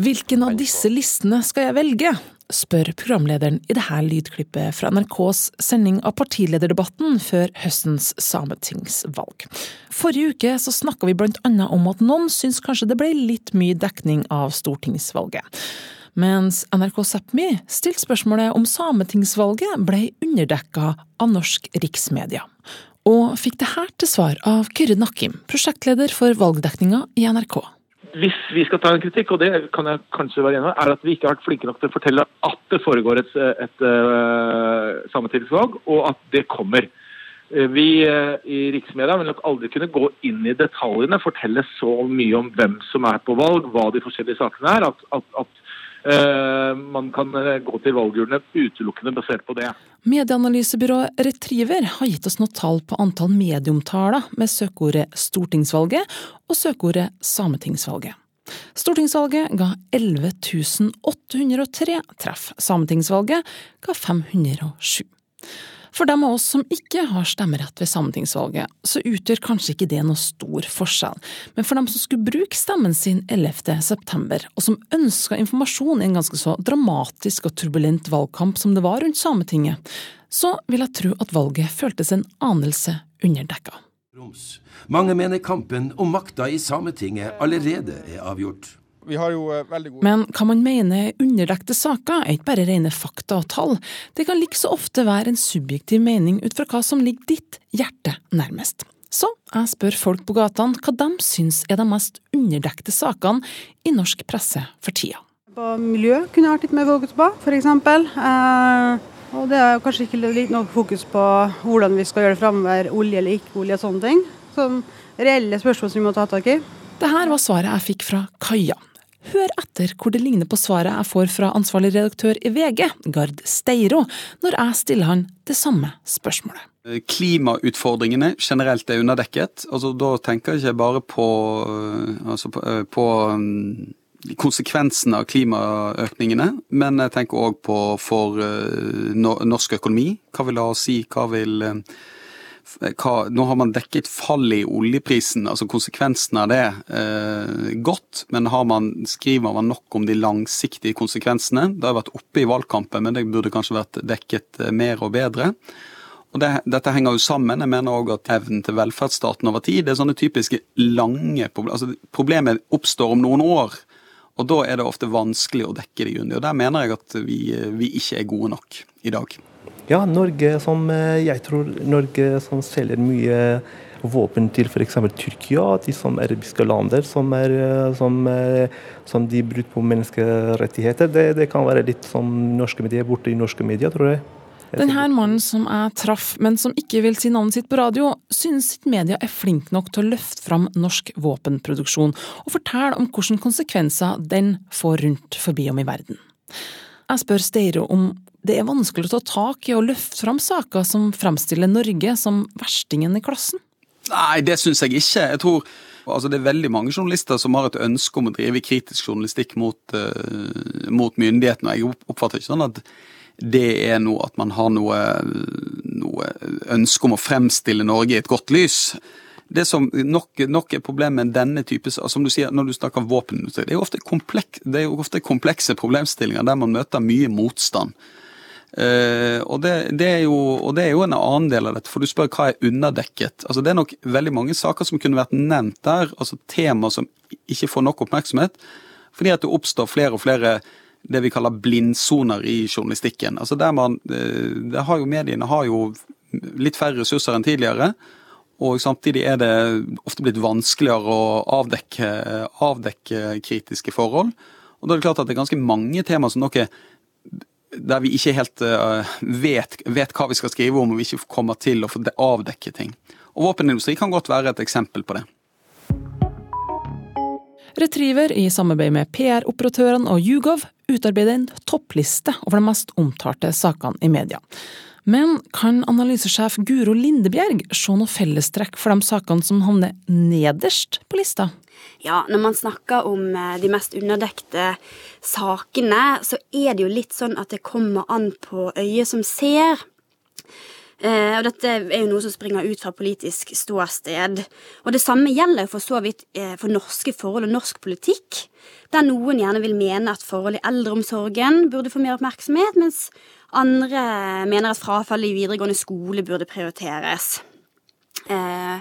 Hvilken av disse listene skal jeg velge? spør programlederen i dette lydklippet fra NRKs sending av partilederdebatten før høstens sametingsvalg. Forrige uke så snakka vi blant annet om at noen syns kanskje det ble litt mye dekning av stortingsvalget. Mens NRK Sápmi stilte spørsmålet om sametingsvalget ble underdekka av norsk riksmedia. Og fikk det her til svar av Kyrre Nakkim, prosjektleder for valgdekninga i NRK hvis vi skal ta en kritikk, og det kan jeg kanskje være enig i, er at vi ikke har vært flinke nok til å fortelle at det foregår et, et, et uh, sametingsvalg, og at det kommer. Eh, vi uh, i riksmedia vil nok aldri kunne gå inn i detaljene, fortelle så mye om hvem som er på valg, hva de forskjellige sakene er, at, at, at man kan gå til valgurnene utelukkende basert på det. Medieanalysebyrået Retriever har gitt oss noen tall på antall medieomtaler med søkeordet stortingsvalget og søkeordet sametingsvalget. Stortingsvalget ga 11 803 treff, sametingsvalget ga 507. For dem av oss som ikke har stemmerett ved sametingsvalget, så utgjør kanskje ikke det noe stor forskjell, men for dem som skulle bruke stemmen sin 11. september, og som ønska informasjon i en ganske så dramatisk og turbulent valgkamp som det var rundt Sametinget, så vil jeg tro at valget føltes en anelse underdekka. Mange mener kampen om makta i Sametinget allerede er avgjort. Eh, Men hva man mener er underdekte saker, er ikke bare rene fakta og tall. Det kan like så ofte være en subjektiv mening ut fra hva som ligger ditt hjerte nærmest. Så jeg spør folk på gatene hva de syns er de mest underdekte sakene i norsk presse for tida. På miljø kunne jeg vært litt mer fokus på, f.eks. Eh, og det er kanskje ikke litt nok fokus på hvordan vi skal gjøre det framover, olje eller ikke olje og sånne ting. Som reelle spørsmål som vi må ta tak i. Det her var svaret jeg fikk fra Kaja. Hør etter hvor det ligner på svaret jeg får fra ansvarlig redaktør i VG, Gard Steiro, når jeg stiller han det samme spørsmålet. Klimautfordringene generelt er underdekket. Altså, da tenker jeg ikke bare på, altså på, på mm, konsekvensene av klimaøkningene, men jeg tenker òg på for uh, norsk økonomi. Hva vil det ha å si? Hva vil hva, Nå har man dekket fall i oljeprisen, altså konsekvensene av det, eh, godt. Men man, skriver man nok om de langsiktige konsekvensene? Det har vært oppe i valgkampen, men det burde kanskje vært dekket eh, mer og bedre. Og det, Dette henger jo sammen. Jeg mener òg at evnen til velferdsstaten over tid det er sånne typiske lange problemer. Altså, problemet oppstår om noen år. Og da er det ofte vanskelig å dekke det grundig. Og der mener jeg at vi, vi ikke er gode nok i dag. Ja, Norge som eh, jeg tror Norge som selger mye våpen til f.eks. Tyrkia, de som arabiske lander som, er, eh, som, eh, som de bruker på menneskerettigheter. Det, det, kan være litt som norske medier borte i norske medier, tror jeg. Denne mannen som jeg traff, men som ikke vil si navnet sitt på radio, synes sitt media er flink nok til å løfte fram norsk våpenproduksjon, og fortelle om hvilke konsekvenser den får rundt forbi om i verden. Jeg spør Steiro om det er vanskelig å ta tak i og løfte fram saker som fremstiller Norge som verstingen i klassen? Nei, det syns jeg ikke. Jeg tror altså Det er veldig mange journalister som har et ønske om å drive kritisk journalistikk mot, uh, mot myndighetene. Jeg oppfatter ikke sånn at det er noe at man har noe, noe ønske om å fremstille Norge i et godt lys. Det som nok, nok er problemet med denne type som du sier når du snakker våpenindustri, det det er jo ofte komplekse problemstillinger der man møter mye motstand. Uh, og, det, det jo, og, det, er jo, en annen del av dette, for du spør hva er underdekket. Altså, det er nok veldig mange saker som kunne vært nevnt der, altså temaer som ikke får nok oppmerksomhet, fordi at det oppstår flere og flere det vi kaller blindsoner i journalistikken. Altså der man, uh, der har jo Mediene har jo litt færre ressurser enn tidligere. Og samtidig er det ofte blitt vanskeligere å avdekke, avdekke kritiske forhold. Og da er det klart at det er ganske mange temaer som nok er der vi ikke helt uh, vet, vet, hva vi skal skrive om, og vi ikke kommer til å få avdekke ting. Og Våpenindustri kan godt være et eksempel på det. Retriever i samarbeid med PR-operatørene og Hugov utarbeider en toppliste over de mest omtalte sakene i media. Men kan analysesjef Guro Lindebjerg se noe fellestrekk for de sakene som havner nederst på lista? Ja, når man snakker om eh, de mest underdekte sakene, så er det jo litt sånn at det kommer an på øyet som ser. Eh, og dette er jo noe som springer ut fra politisk ståsted. Og det samme gjelder for så vidt eh, for norske forhold og norsk politikk, der noen gjerne vil mene at forhold i eldreomsorgen burde få mer oppmerksomhet, mens andre mener at frafallet i videregående skole burde prioriteres. Eh,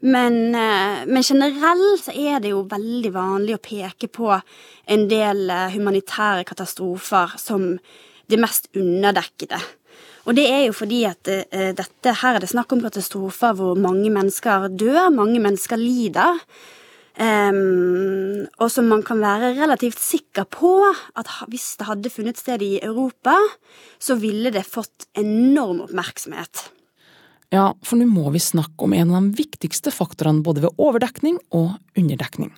men, eh, men generelt er det jo veldig vanlig å peke på en del eh, humanitære katastrofer som det mest underdekkede. Og det er jo fordi at uh, dette her er det snakk om katastrofer hvor mange mennesker dør, mange mennesker lider. Um, og som man kan være relativt sikker på at hvis det hadde funnet sted i Europa, så ville det fått enorm oppmerksomhet. Ja, for nå må vi snakke om en av de viktigste faktorene både ved overdekning og underdekning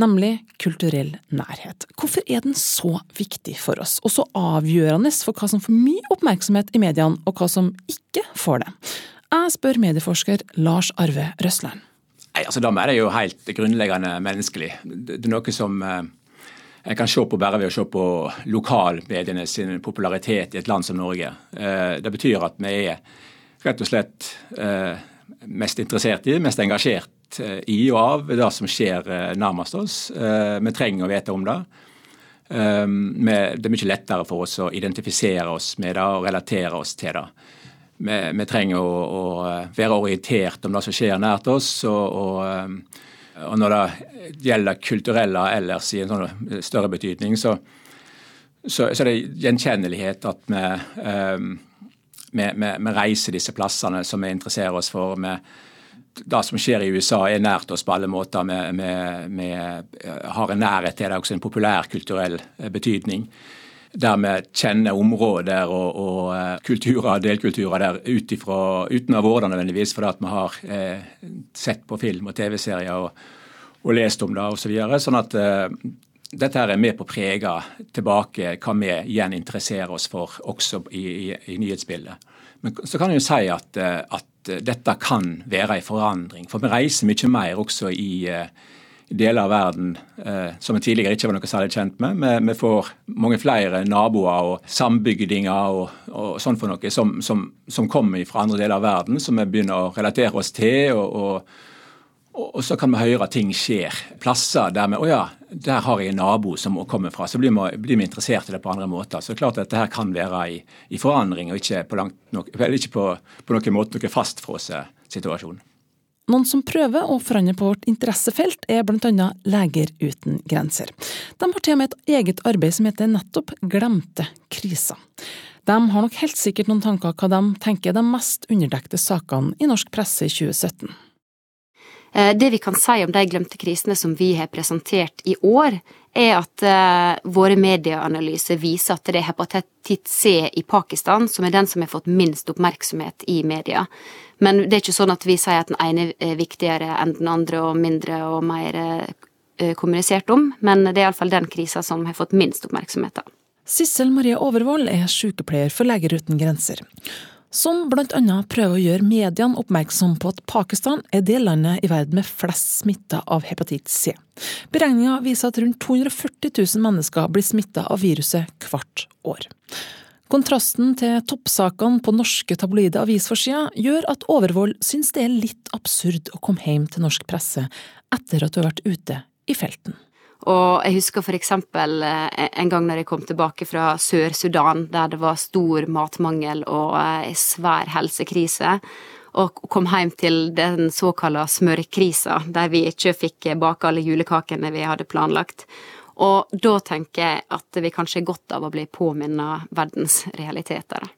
nemlig kulturell nærhet. Hvorfor er den så viktig for oss, og så avgjørende for hva som får mye oppmerksomhet i mediene, og hva som ikke får det? Jeg spør medieforsker Lars Arve Røsland. Nei, altså Da er det jo helt grunnleggende menneskelig. Det er noe som eh, jeg kan se på bare ved å se på lokalmediene sin popularitet i et land som Norge. Eh, det betyr at vi er rett og slett eh, mest interessert i, mest engasjert Eh, i og av det som skjer eh, nærmest oss. Eh, vi trenger å vite om det. Det er mye lettere for oss å identifisere oss med det og relatere oss til det. Vi, trenger å, være orientert om det som skjer nært oss. og, når det gjelder kulturelle ellers i en sånn større betydning, så er det gjenkjennelighet at vi, vi, reiser disse plassene som vi interesserer oss for. med det som skjer i USA er nært oss på alle måter. Vi, har en nærhet til det, også en populærkulturell eh, betydning. Der vi kjenner områder og, og eh, kulturer, delkulturer der utifra, uten å ha vært der nødvendigvis, fordi vi har eh, sett på film og TV-serier og, og, lest om det osv. Så videre. sånn at eh, dette her er med på å prege tilbake hva vi igjen interesserer oss for også i, i, i nyhetsbildet. Men så kan jeg jo si at, eh, at dette kan være en forandring. For vi reiser mye mer også i, eh, deler av verden eh, som vi tidligere ikke var noe særlig kjent med. Vi, vi får mange flere naboer og sambygdinger og, og sånn for noe som, som, som, kommer fra andre deler av verden, som vi begynner å relatere oss til. og, og og så kan vi høre at ting skjer. Plasser der vi Å ja, der har jeg en nabo som må komme fra. Så blir vi, blir vi interessert i det på andre måter. Så det er klart at dette her kan være i, i forandring, og ikke på, nok, ikke på, på noen måte noe fastfrosset situasjon. Noen som prøver å forandre på vårt interessefelt, er bl.a. Leger uten grenser. De har til og med et eget arbeid som heter nettopp Glemte kriser. De har nok helt sikkert noen tanker hva de tenker er de mest underdekte sakene i norsk presse i 2017. Eh, det vi kan si om de glemte krisene som vi har presentert i år, er at uh, våre medieanalyser viser at det er hepatitt C i Pakistan som er den som har fått minst oppmerksomhet i media. Men det er ikke sånn at vi sier at den ene er viktigere enn den andre og mindre og mer uh, kommunisert om, men det er iallfall den krisa som har fått minst oppmerksomhet. da. Sissel Marie Overvold er sykepleier for Leger uten grenser som bl.a. prøver å gjøre mediene oppmerksom på at Pakistan er det landet i verden med flest smitta av hepatitt C. Beregninga viser at rundt 240 000 mennesker blir smitta av viruset hvert år. Kontrasten til toppsakene på norske tabloide avisforsider gjør at Overvold syns det er litt absurd å komme hjem til norsk presse etter at du har vært ute i felten. Og jeg husker for eksempel eh, en gang når jeg kom tilbake fra Sør-Sudan, der det var stor matmangel og eh, svær helsekrise, og kom hjem til den såkalla smørkrisa, der vi ikke fikk bake alle julekakene vi hadde planlagt. Og da tenker jeg at vi kanskje er godt av å bli påminnet verdens realiteter.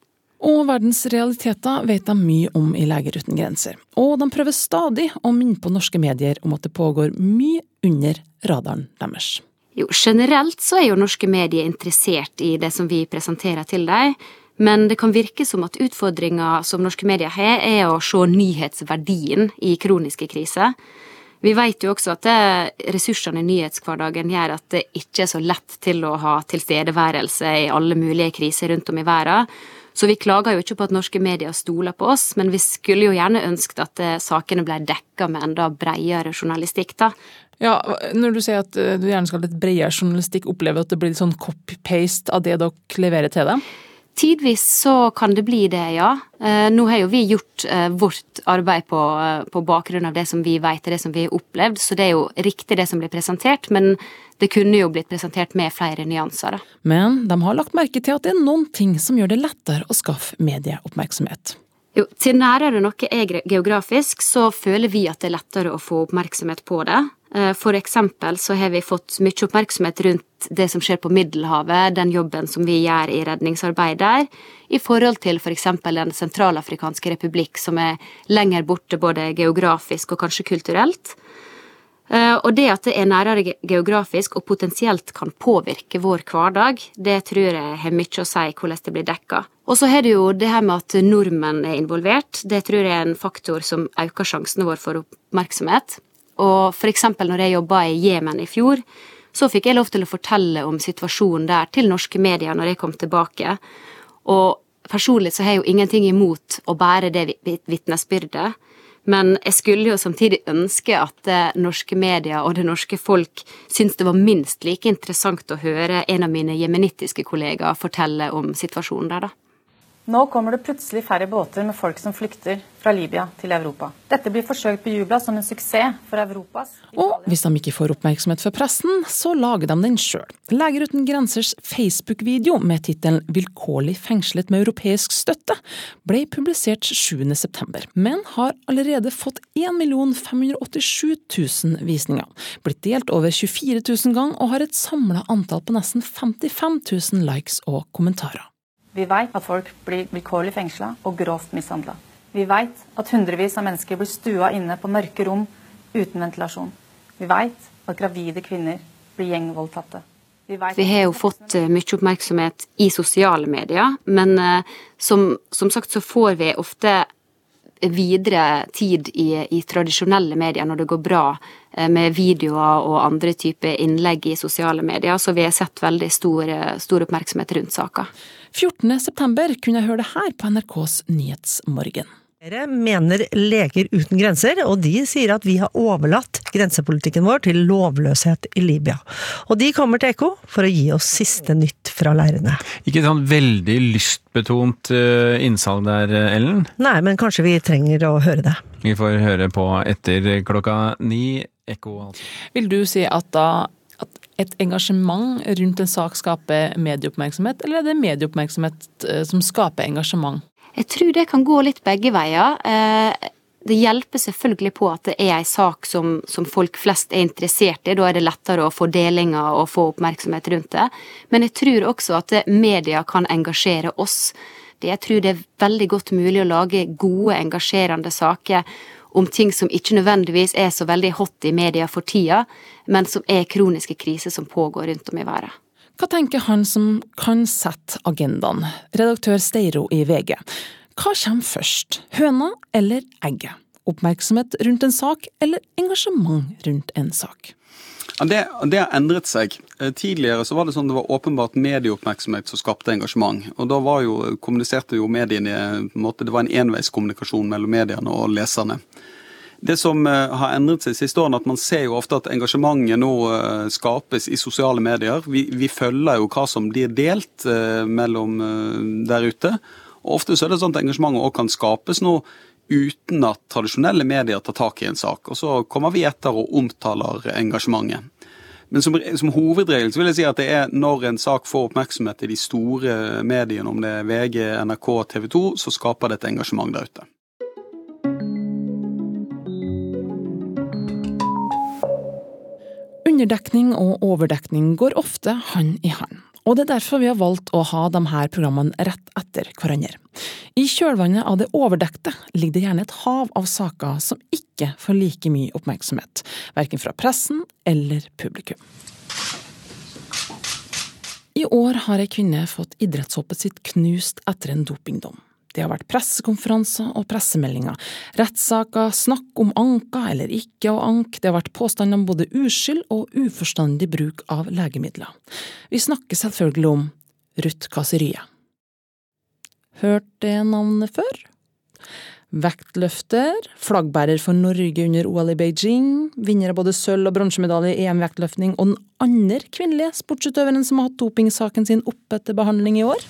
Og verdens realiteter vet de mye om i Leger uten grenser. Og de prøver stadig å minne på norske medier om at det pågår mye under radaren deres. Jo, generelt så er jo norske medier interessert i det som vi presenterer til dem. Men det kan virke som at utfordringa som norske medier har, er å se nyhetsverdien i kroniske kriser. Vi vet jo også at ressursene i nyhetshverdagen gjør at det ikke er så lett til å ha tilstedeværelse i alle mulige kriser rundt om i verden. Så vi klager jo ikke på at norske medier stoler på oss, men vi skulle jo gjerne ønsket at eh, sakene ble dekka med enda bredere journalistikk, da. Ja, Når du sier at eh, du gjerne skal ha litt bredere journalistikk, opplever du at det blir litt sånn copy-paste av det dere leverer til dem? Tidvis så kan det bli det, ja. Eh, nå har jo vi gjort eh, vårt arbeid på, eh, på bakgrunn av det som vi vet og det som vi har opplevd, så det er jo riktig det som blir presentert, men det kunne jo blitt presentert med flere nyanser. Men de har lagt merke til at det er noen ting som gjør det lettere å skaffe medieoppmerksomhet. Jo, til nærere noe er geografisk, så føler vi at det er lettere å få oppmerksomhet på det. Eh, for eksempel så har vi fått mye oppmerksomhet rundt det som skjer på Middelhavet, den jobben som vi gjør i redningsarbeid der, i forhold til f.eks. For Den sentralafrikanske republikk, som er lenger borte både geografisk og kanskje kulturelt. Eh, og det at det er nærere geografisk og potensielt kan påvirke vår hverdag, det tror jeg har mye å si hvordan det blir dekka. Og så har det jo det her med at nordmenn er involvert. Det tror jeg er en faktor som øker sjansene våre for oppmerksomhet. Og for eksempel når jeg jobba i Jemen i fjor, så fikk jeg lov til å fortelle om situasjonen der til norske medier når jeg kom tilbake. Og personlig så har jeg jo ingenting imot å bære det vitnesbyrdet. Men jeg skulle jo samtidig ønske at det norske medier og det norske folk syntes det var minst like interessant å høre en av mine jemenittiske kollegaer fortelle om situasjonen der, da. Nå kommer det plutselig færre båter med folk som flykter fra Libya til Europa. Dette blir forsøkt bejubla som en suksess for Europas Og hvis de ikke får oppmerksomhet fra pressen, så lager de den sjøl. Leger uten grensers Facebook-video med tittelen 'Vilkårlig fengslet med europeisk støtte' ble publisert 7.9, men har allerede fått 1 587 000 visninger, blitt delt over 24 000 ganger og har et samla antall på nesten 55 000 likes og kommentarer. Vi vet at folk blir vilkårlig fengsla og grovt mishandla. Vi vet at hundrevis av mennesker blir stua inne på mørke rom uten ventilasjon. Vi vet at gravide kvinner blir gjengvoldtatte. Vi, vi har jo fått uh, mye oppmerksomhet i sosiale medier, men uh, som, som, sagt så får vi ofte videre tid i, i tradisjonelle medier når det går bra uh, med videoer og andre typer innlegg i sosiale medier, så vi har sett veldig stor, stor oppmerksomhet rundt saka. 14.9 kunne jeg høre det her på NRKs Nyhetsmorgen. Dere mener Leger uten grenser, og de sier at vi har overlatt grensepolitikken vår til lovløshet i Libya. Og de kommer til Ekko for å gi oss siste nytt fra leirene. Ikke sånn veldig lystbetont eh, innsalg der, Ellen? Nei, men kanskje vi trenger å høre det. Vi får høre på etter klokka ni. Ekko, altså. Vil du si at da et engasjement rundt en sak skaper medieoppmerksomhet, eller er det medieoppmerksomhet eh, som skaper engasjement? Jeg tror det kan gå litt begge veier. Eh, det hjelper selvfølgelig på at det er en sak som, som, folk flest er interessert i. Da er det lettere å få delinger og få oppmerksomhet rundt det. Men jeg tror også at media kan engasjere oss. Jeg tror det er veldig godt mulig å lage gode, engasjerende saker om ting som ikke nødvendigvis er så veldig hot i media for tida, men som er kroniske kriser som pågår rundt om i verden. Hva tenker han som kan sette agendaen, redaktør Steiro i VG? Hva kommer først, høna eller egget? Oppmerksomhet rundt en sak eller engasjement rundt en sak? Det, det, har endret seg. Eh, tidligere så var det sånn det var åpenbart medieoppmerksomhet som skapte engasjement. Og da var jo, kommuniserte jo mediene på en måte, Det var en enveiskommunikasjon mellom mediene og leserne. Det som uh, har endret seg siste årene, at man ser jo ofte at engasjementet nå uh, skapes i sosiale medier. Vi, vi, følger jo hva som blir delt mellom der ute. Og ofte så er det sånn at engasjementet òg kan skapes nå uten at tradisjonelle medier tar tak i en sak. Og så kommer vi etter og omtaler engasjementet. Men som, som, hovedregel så vil jeg si at det er når en sak får oppmerksomhet i de store mediene, om det er VG, NRK, TV 2, så skaper det et engasjement der ute. Underdekning og overdekning går ofte hand i hånd. Og det er derfor vi har valgt å ha de her programmene rett etter hverandre. I kjølvannet av det overdekte ligger det gjerne et hav av saker som ikke får like mye oppmerksomhet, verken fra pressen eller publikum. I år har ei kvinne fått idrettshoppet sitt knust etter en dopingdom. Det har vært pressekonferanser og pressemeldinger, rettssaker, snakk om anka eller ikke å anke, det har vært påstand om både uskyld og uforstandig bruk av legemidler. Vi snakker selvfølgelig om Ruth Kaserie. Hørt det navnet før? Vektløfter, flaggbærer for Norge under OL i Beijing, vinner av både sølv- og bronsemedalje i EM-vektløftning, og den andre kvinnelige sportsutøveren som har hatt dopingsaken sin oppe til behandling i år?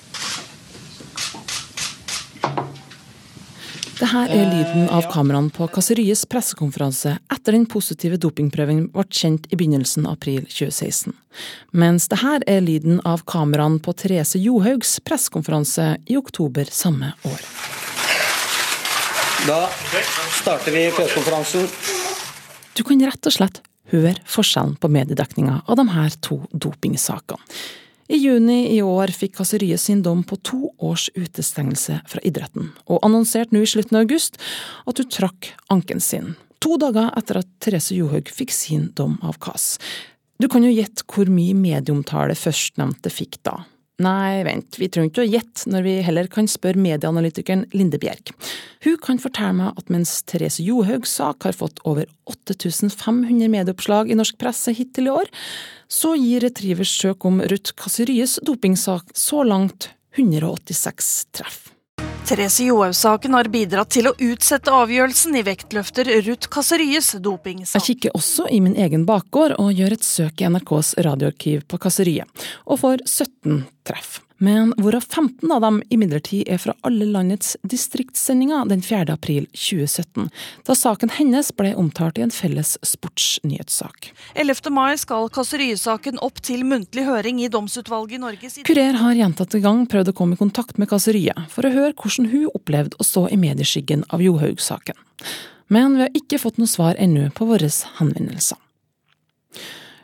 Dette er lyden av kameraene på Kasseriets pressekonferanse etter den positive dopingprøven ble kjent i begynnelsen av april 2016. Mens dette er lyden av kameraene på Therese Johaugs pressekonferanse i oktober samme år. Da starter vi pressekonferansen. Du kan rett og slett høre forskjellen på mediedekninga av de her to dopingsakene. I juni i år fikk Kasseriet sin dom på to års utestengelse fra idretten, og annonserte nå i slutten av august at hun trakk anken sin. To dager etter at Therese Johaug fikk sin dom av KAS. Du kan jo gjette hvor mye medieomtale førstnevnte fikk da. Nei, vent, vi trenger ikke å gjette når vi heller kan spørre medieanalytikeren Linde Bjerk. Hun kan fortelle meg at mens Therese Johaugs sak har fått over 8500 medieoppslag i norsk presse hittil i år, så gir Retrivers søk om Ruth Kasseries dopingsak så langt 186 treff. Therese Johaug-saken har bidratt til å utsette avgjørelsen i vektløfter Ruth Kasseries dopingsak. Jeg kikker også i min egen bakgård og gjør et søk i NRKs radioarkiv på Kasseriet, og får 17 treff. Men hvorav 15 av dem imidlertid er fra alle landets distriktssendinger den 4. april 2017, da saken hennes ble omtalt i en felles sportsnyhetssak. 11. mai skal Kasseriesaken opp til muntlig høring i domsutvalget i Norges Kurer har gjentatte gang prøvd å komme i kontakt med Kasseriet for å høre hvordan hun opplevde å stå i medieskyggen av Johaug-saken. Men vi har ikke fått noe svar ennå på våre henvendelser.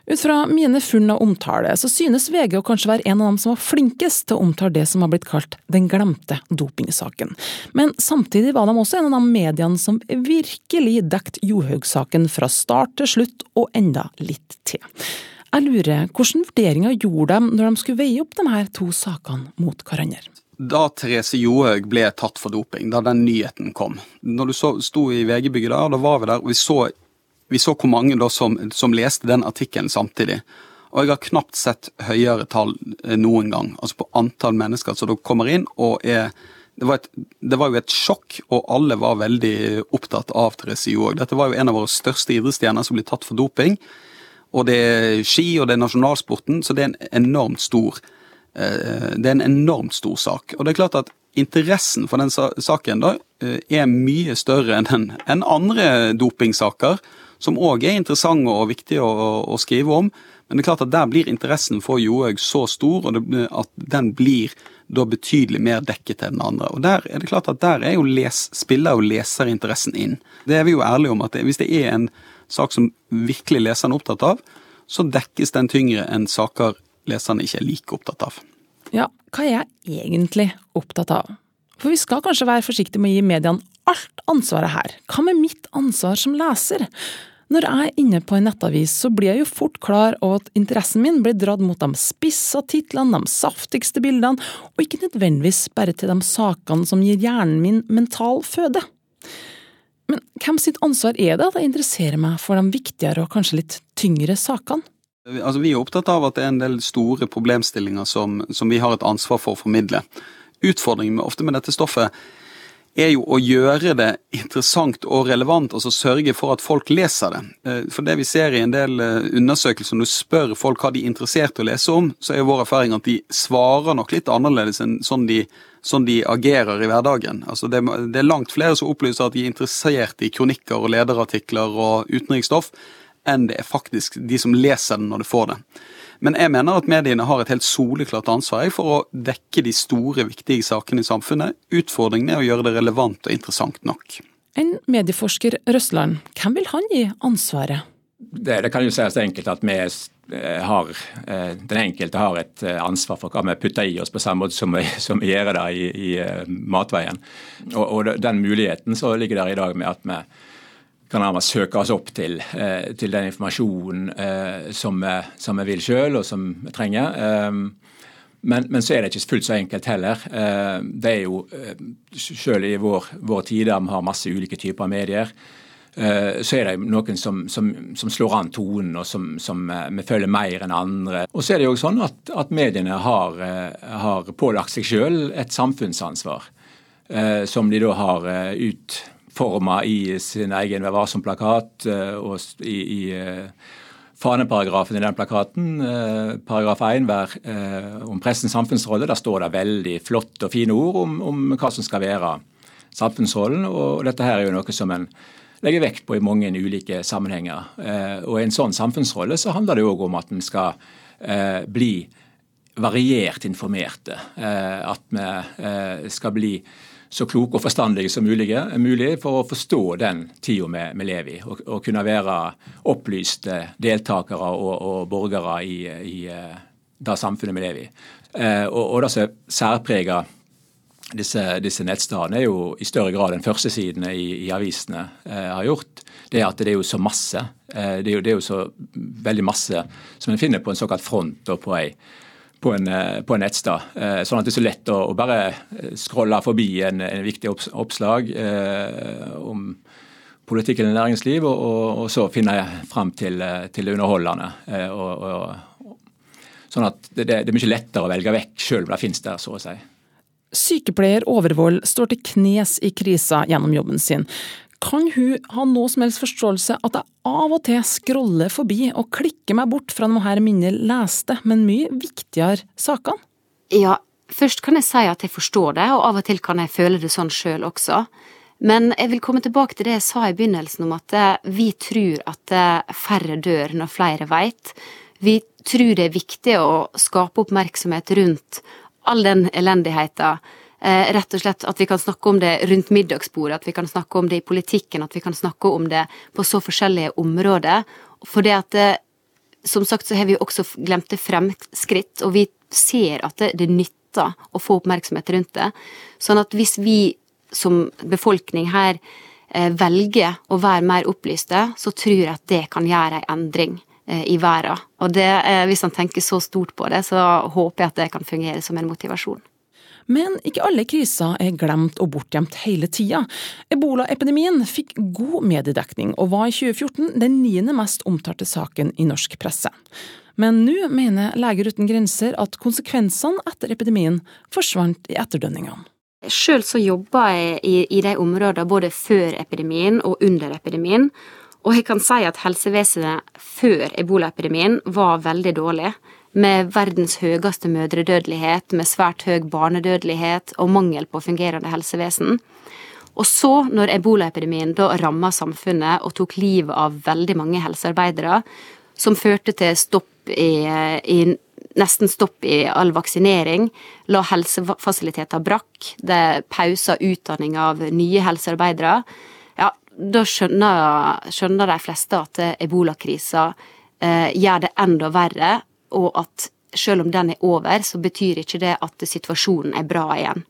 Ut fra mine funn av omtale, så synes VG å kanskje være en av dem som var flinkest til å omtale det som har blitt kalt den glemte dopingsaken. Men samtidig var de også en av de mediene som virkelig dekket Johaug-saken fra start til slutt, og enda litt til. Jeg lurer, hvilke vurderinger gjorde de når de skulle veie opp de her to sakene mot hverandre? Da Therese Johaug ble tatt for doping, da den nyheten kom Når du så, sto i VG-bygget der, da var vi der, og vi så vi så hvor mange da som, som leste den artikkelen samtidig. Og jeg har knapt sett høyere tall eh, noen gang, altså på antall mennesker som da kommer inn og er det var, et, det var, jo et sjokk, og alle var veldig opptatt av Therese Johaug. Dette var jo en av våre største idrettsstjerner som ble tatt for doping. Og det er ski, og det er nasjonalsporten, så det er en enormt stor eh, Det er en enormt stor sak. Og det er klart at interessen for den saken da eh, er mye større enn en andre dopingsaker som òg er interessante og viktige å, å, skrive om. Men det er klart at der blir interessen for Johaug så stor, og det, at den blir da betydelig mer dekket enn den andre. Og der er det klart at der er jo les, spiller jo leserinteressen inn. Det er vi jo ærlige om at det, hvis det er en sak som virkelig leseren er opptatt av, så dekkes den tyngre enn saker leserne ikke er like opptatt av. Ja, hva er jeg egentlig opptatt av? For vi skal kanskje være forsiktige med å gi mediene alt ansvaret her. Hva med mitt ansvar som leser? Når jeg er inne på en nettavis, så blir jeg jo fort klar over at interessen min blir dratt mot de spissa titlene, de saftigste bildene, og ikke nødvendigvis bare til de sakene som gir hjernen min mental føde. Men hvem sitt ansvar er det at jeg interesserer meg for de viktigere og kanskje litt tyngre sakene? Altså, vi er opptatt av at det er en del store problemstillinger som, som vi har et ansvar for å formidle. Utfordringen med, ofte med dette stoffet er jo å gjøre det interessant og relevant, altså sørge for at folk leser det. Eh, for det vi ser i en del eh, undersøkelser, når du spør folk hva de er interessert i å lese om, så er jo vår erfaring at de svarer nok litt annerledes enn sånn de, sånn de agerer i hverdagen. Altså det, det, er langt flere som opplyser at de er interessert i kronikker og lederartikler og utenriksstoff, enn det er faktisk de som leser den når de får det. Men jeg mener at mediene har et helt soleklart ansvar for å dekke de store, viktige sakene i samfunnet. Utfordringen er å gjøre det relevant og interessant nok. En medieforsker Røsland, hvem vil han gi ansvaret? Det, det kan jo sies enkelt at vi eh, har, eh, den enkelte har et eh, ansvar for hva vi putter i oss, på samme måte som vi, som vi gjør det i, i matveien. Og, og, den muligheten så ligger der i dag med at vi kan nærmest søke oss opp til, eh, til den informasjonen eh, som, vi vil sjøl og som vi trenger. Ehm, men, men, så er det ikke fullt så enkelt heller. Det er jo, eh, Selv i vår, vår tid der vi har masse ulike typer medier, så er det noen som, som, som slår an tonen og som, som, vi føler mer enn andre. Og så er det jo sånn at, at mediene har, har pålagt seg sjøl et samfunnsansvar, som de da har ut forma i sin egen Vær varsom-plakat eh, og i, i eh, faneparagrafen i den plakaten, eh, paragraf 1 vær, om pressens samfunnsrolle, der står det veldig flotte og fine ord om, om hva som skal være samfunnsrollen. Og dette her er jo noe som en legger vekt på i mange ulike sammenhenger. Og i en sånn samfunnsrolle så handler det òg om at en skal bli variert informerte. At vi skal bli så kloke og forstandige som mulig, mulig for å forstå den tida vi, vi, lever i. Og, og, kunne være opplyste deltakere og, og borgere i, i, det samfunnet vi lever i. Eh, og, og det som særpreger disse, disse, nettstedene, er jo i større grad enn førstesidene i, i avisene eh, har gjort, det er at det er jo så masse. Eh, det, er jo, det, er jo, så veldig masse som en finner på en såkalt front og på ei på en, eh, på en nettsted. Eh, sånn at det er så lett å, å bare eh, scrolle forbi en, en viktig oppslag eh, om politikk eller næringsliv, og, og, og, så finne fram til, til det underholdende. Eh, og, sånn at det, det, er mye lettere å velge vekk, sjøl om det finnes der, så å si. Sykepleier Overvold står til knes i krisa gjennom jobben sin. Kan hun ha noe som helst forståelse at jeg av og til scroller forbi og klikker meg bort fra noen her mindre leste, men mye viktigere sakene? Ja, først kan jeg si at jeg forstår det, og av og til kan jeg føle det sånn sjøl også. Men jeg vil komme tilbake til det jeg sa i begynnelsen om at eh, vi tror at eh, færre dør når flere veit. Vi tror det er viktig å skape oppmerksomhet rundt all den elendigheta Eh, rett og slett at vi kan snakke om det rundt middagsbordet, at vi kan snakke om det i politikken, at vi kan snakke om det på så forskjellige områder. For det at eh, Som sagt så har vi også glemt det fremskritt, og vi ser at det, det nytter å få oppmerksomhet rundt det. Sånn at hvis vi som befolkning her eh, velger å være mer opplyste, så tror jeg at det kan gjøre en endring i verden. Og det, hvis han tenker så stort på det, så håper jeg at det kan fungere som en motivasjon. Men ikke alle kriser er glemt og bortgjemt hele tida. Ebolaepidemien fikk god mediedekning, og var i 2014 den niende mest omtalte saken i norsk presse. Men nå mener Leger uten grenser at konsekvensene etter epidemien forsvant i etterdønningene. Sjøl så jobba jeg i, i de områdene både før epidemien og under epidemien. Og jeg kan si at helsevesenet før ebolaepidemien var veldig dårlig med verdens høyeste mødredødelighet, med svært høy barnedødelighet og mangel på fungerende helsevesen. Og så, når ebolaepidemien da ramma samfunnet og tok livet av veldig mange helsearbeidere, som førte til stopp i, i nesten stopp i all vaksinering, la helsefasiliteter brakk, det pausa utdanning av nye helsearbeidere, ja, da skjønner, skjønner de fleste at ebolakrisa eh, gjør det enda verre, og at selv om den er over, så betyr ikke det at situasjonen er bra igjen.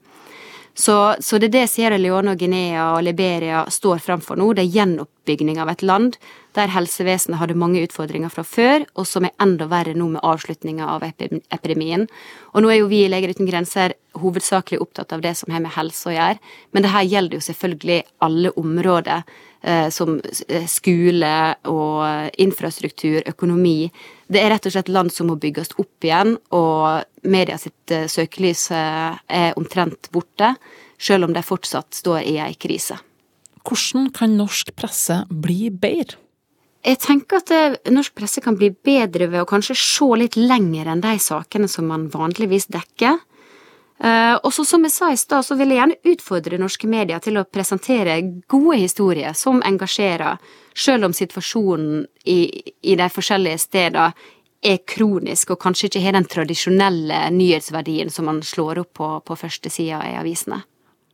Så, så det er det Sierra Leone og Guinea og Liberia står framfor nå. Det er gjenoppbygging av et land der helsevesenet hadde mange utfordringer fra før, og som er enda verre nå med avslutninga av epidemien. Og nå er jo vi i Leger uten grenser hovedsakelig opptatt av det som har med helse å gjøre, men det her gjelder jo selvfølgelig alle områder Eh, som eh, skole og infrastruktur, økonomi. Det er rett og slett land som må bygges opp igjen, og media sitt eh, søkelys er omtrent borte, selv om de fortsatt står i ei krise. Hvordan kan norsk presse bli bedre? Jeg tenker at norsk presse kan bli bedre ved å kanskje se litt lenger enn de sakene som man vanligvis dekker. Uh, og så Som jeg sa i stad, så vil jeg gjerne utfordre norske medier til å presentere gode historier som engasjerer, selv om situasjonen i, i de forskjellige stedene er kronisk og kanskje ikke har den tradisjonelle nyhetsverdien som man slår opp på, på førstesida i avisene.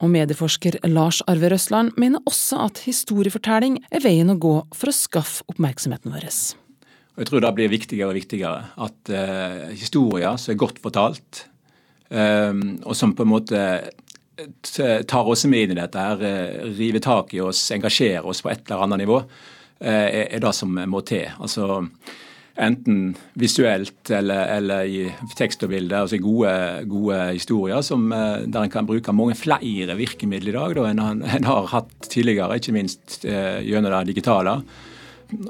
Og medieforsker Lars Arve Røsland mener også at historiefortelling er veien å gå for å skaffe oppmerksomheten vår. Jeg tror det blir viktigere og viktigere at uh, historier som er godt fortalt, um, og som på en måte tar oss med inn i dette, her, uh, river tak i oss, engasjerer oss på et eller annet nivå, eh, er det som må til. Altså Enten visuelt eller, eller i tekst og bilde. altså Gode, gode historier som, eh, der en kan bruke mange flere virkemidler i dag da, enn en har hatt tidligere, ikke minst gjennom det digitale.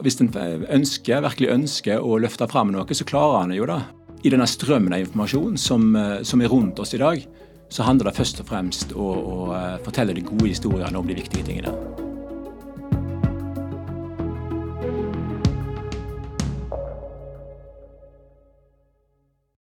Hvis en ønsker, virkelig ønsker å løfte fram noe, så klarer en jo det i denne strømmen av informasjon som, eh, som, er rundt oss i dag, så handler det først og fremst om å, å eh, fortelle de gode historiene om de viktige tingene.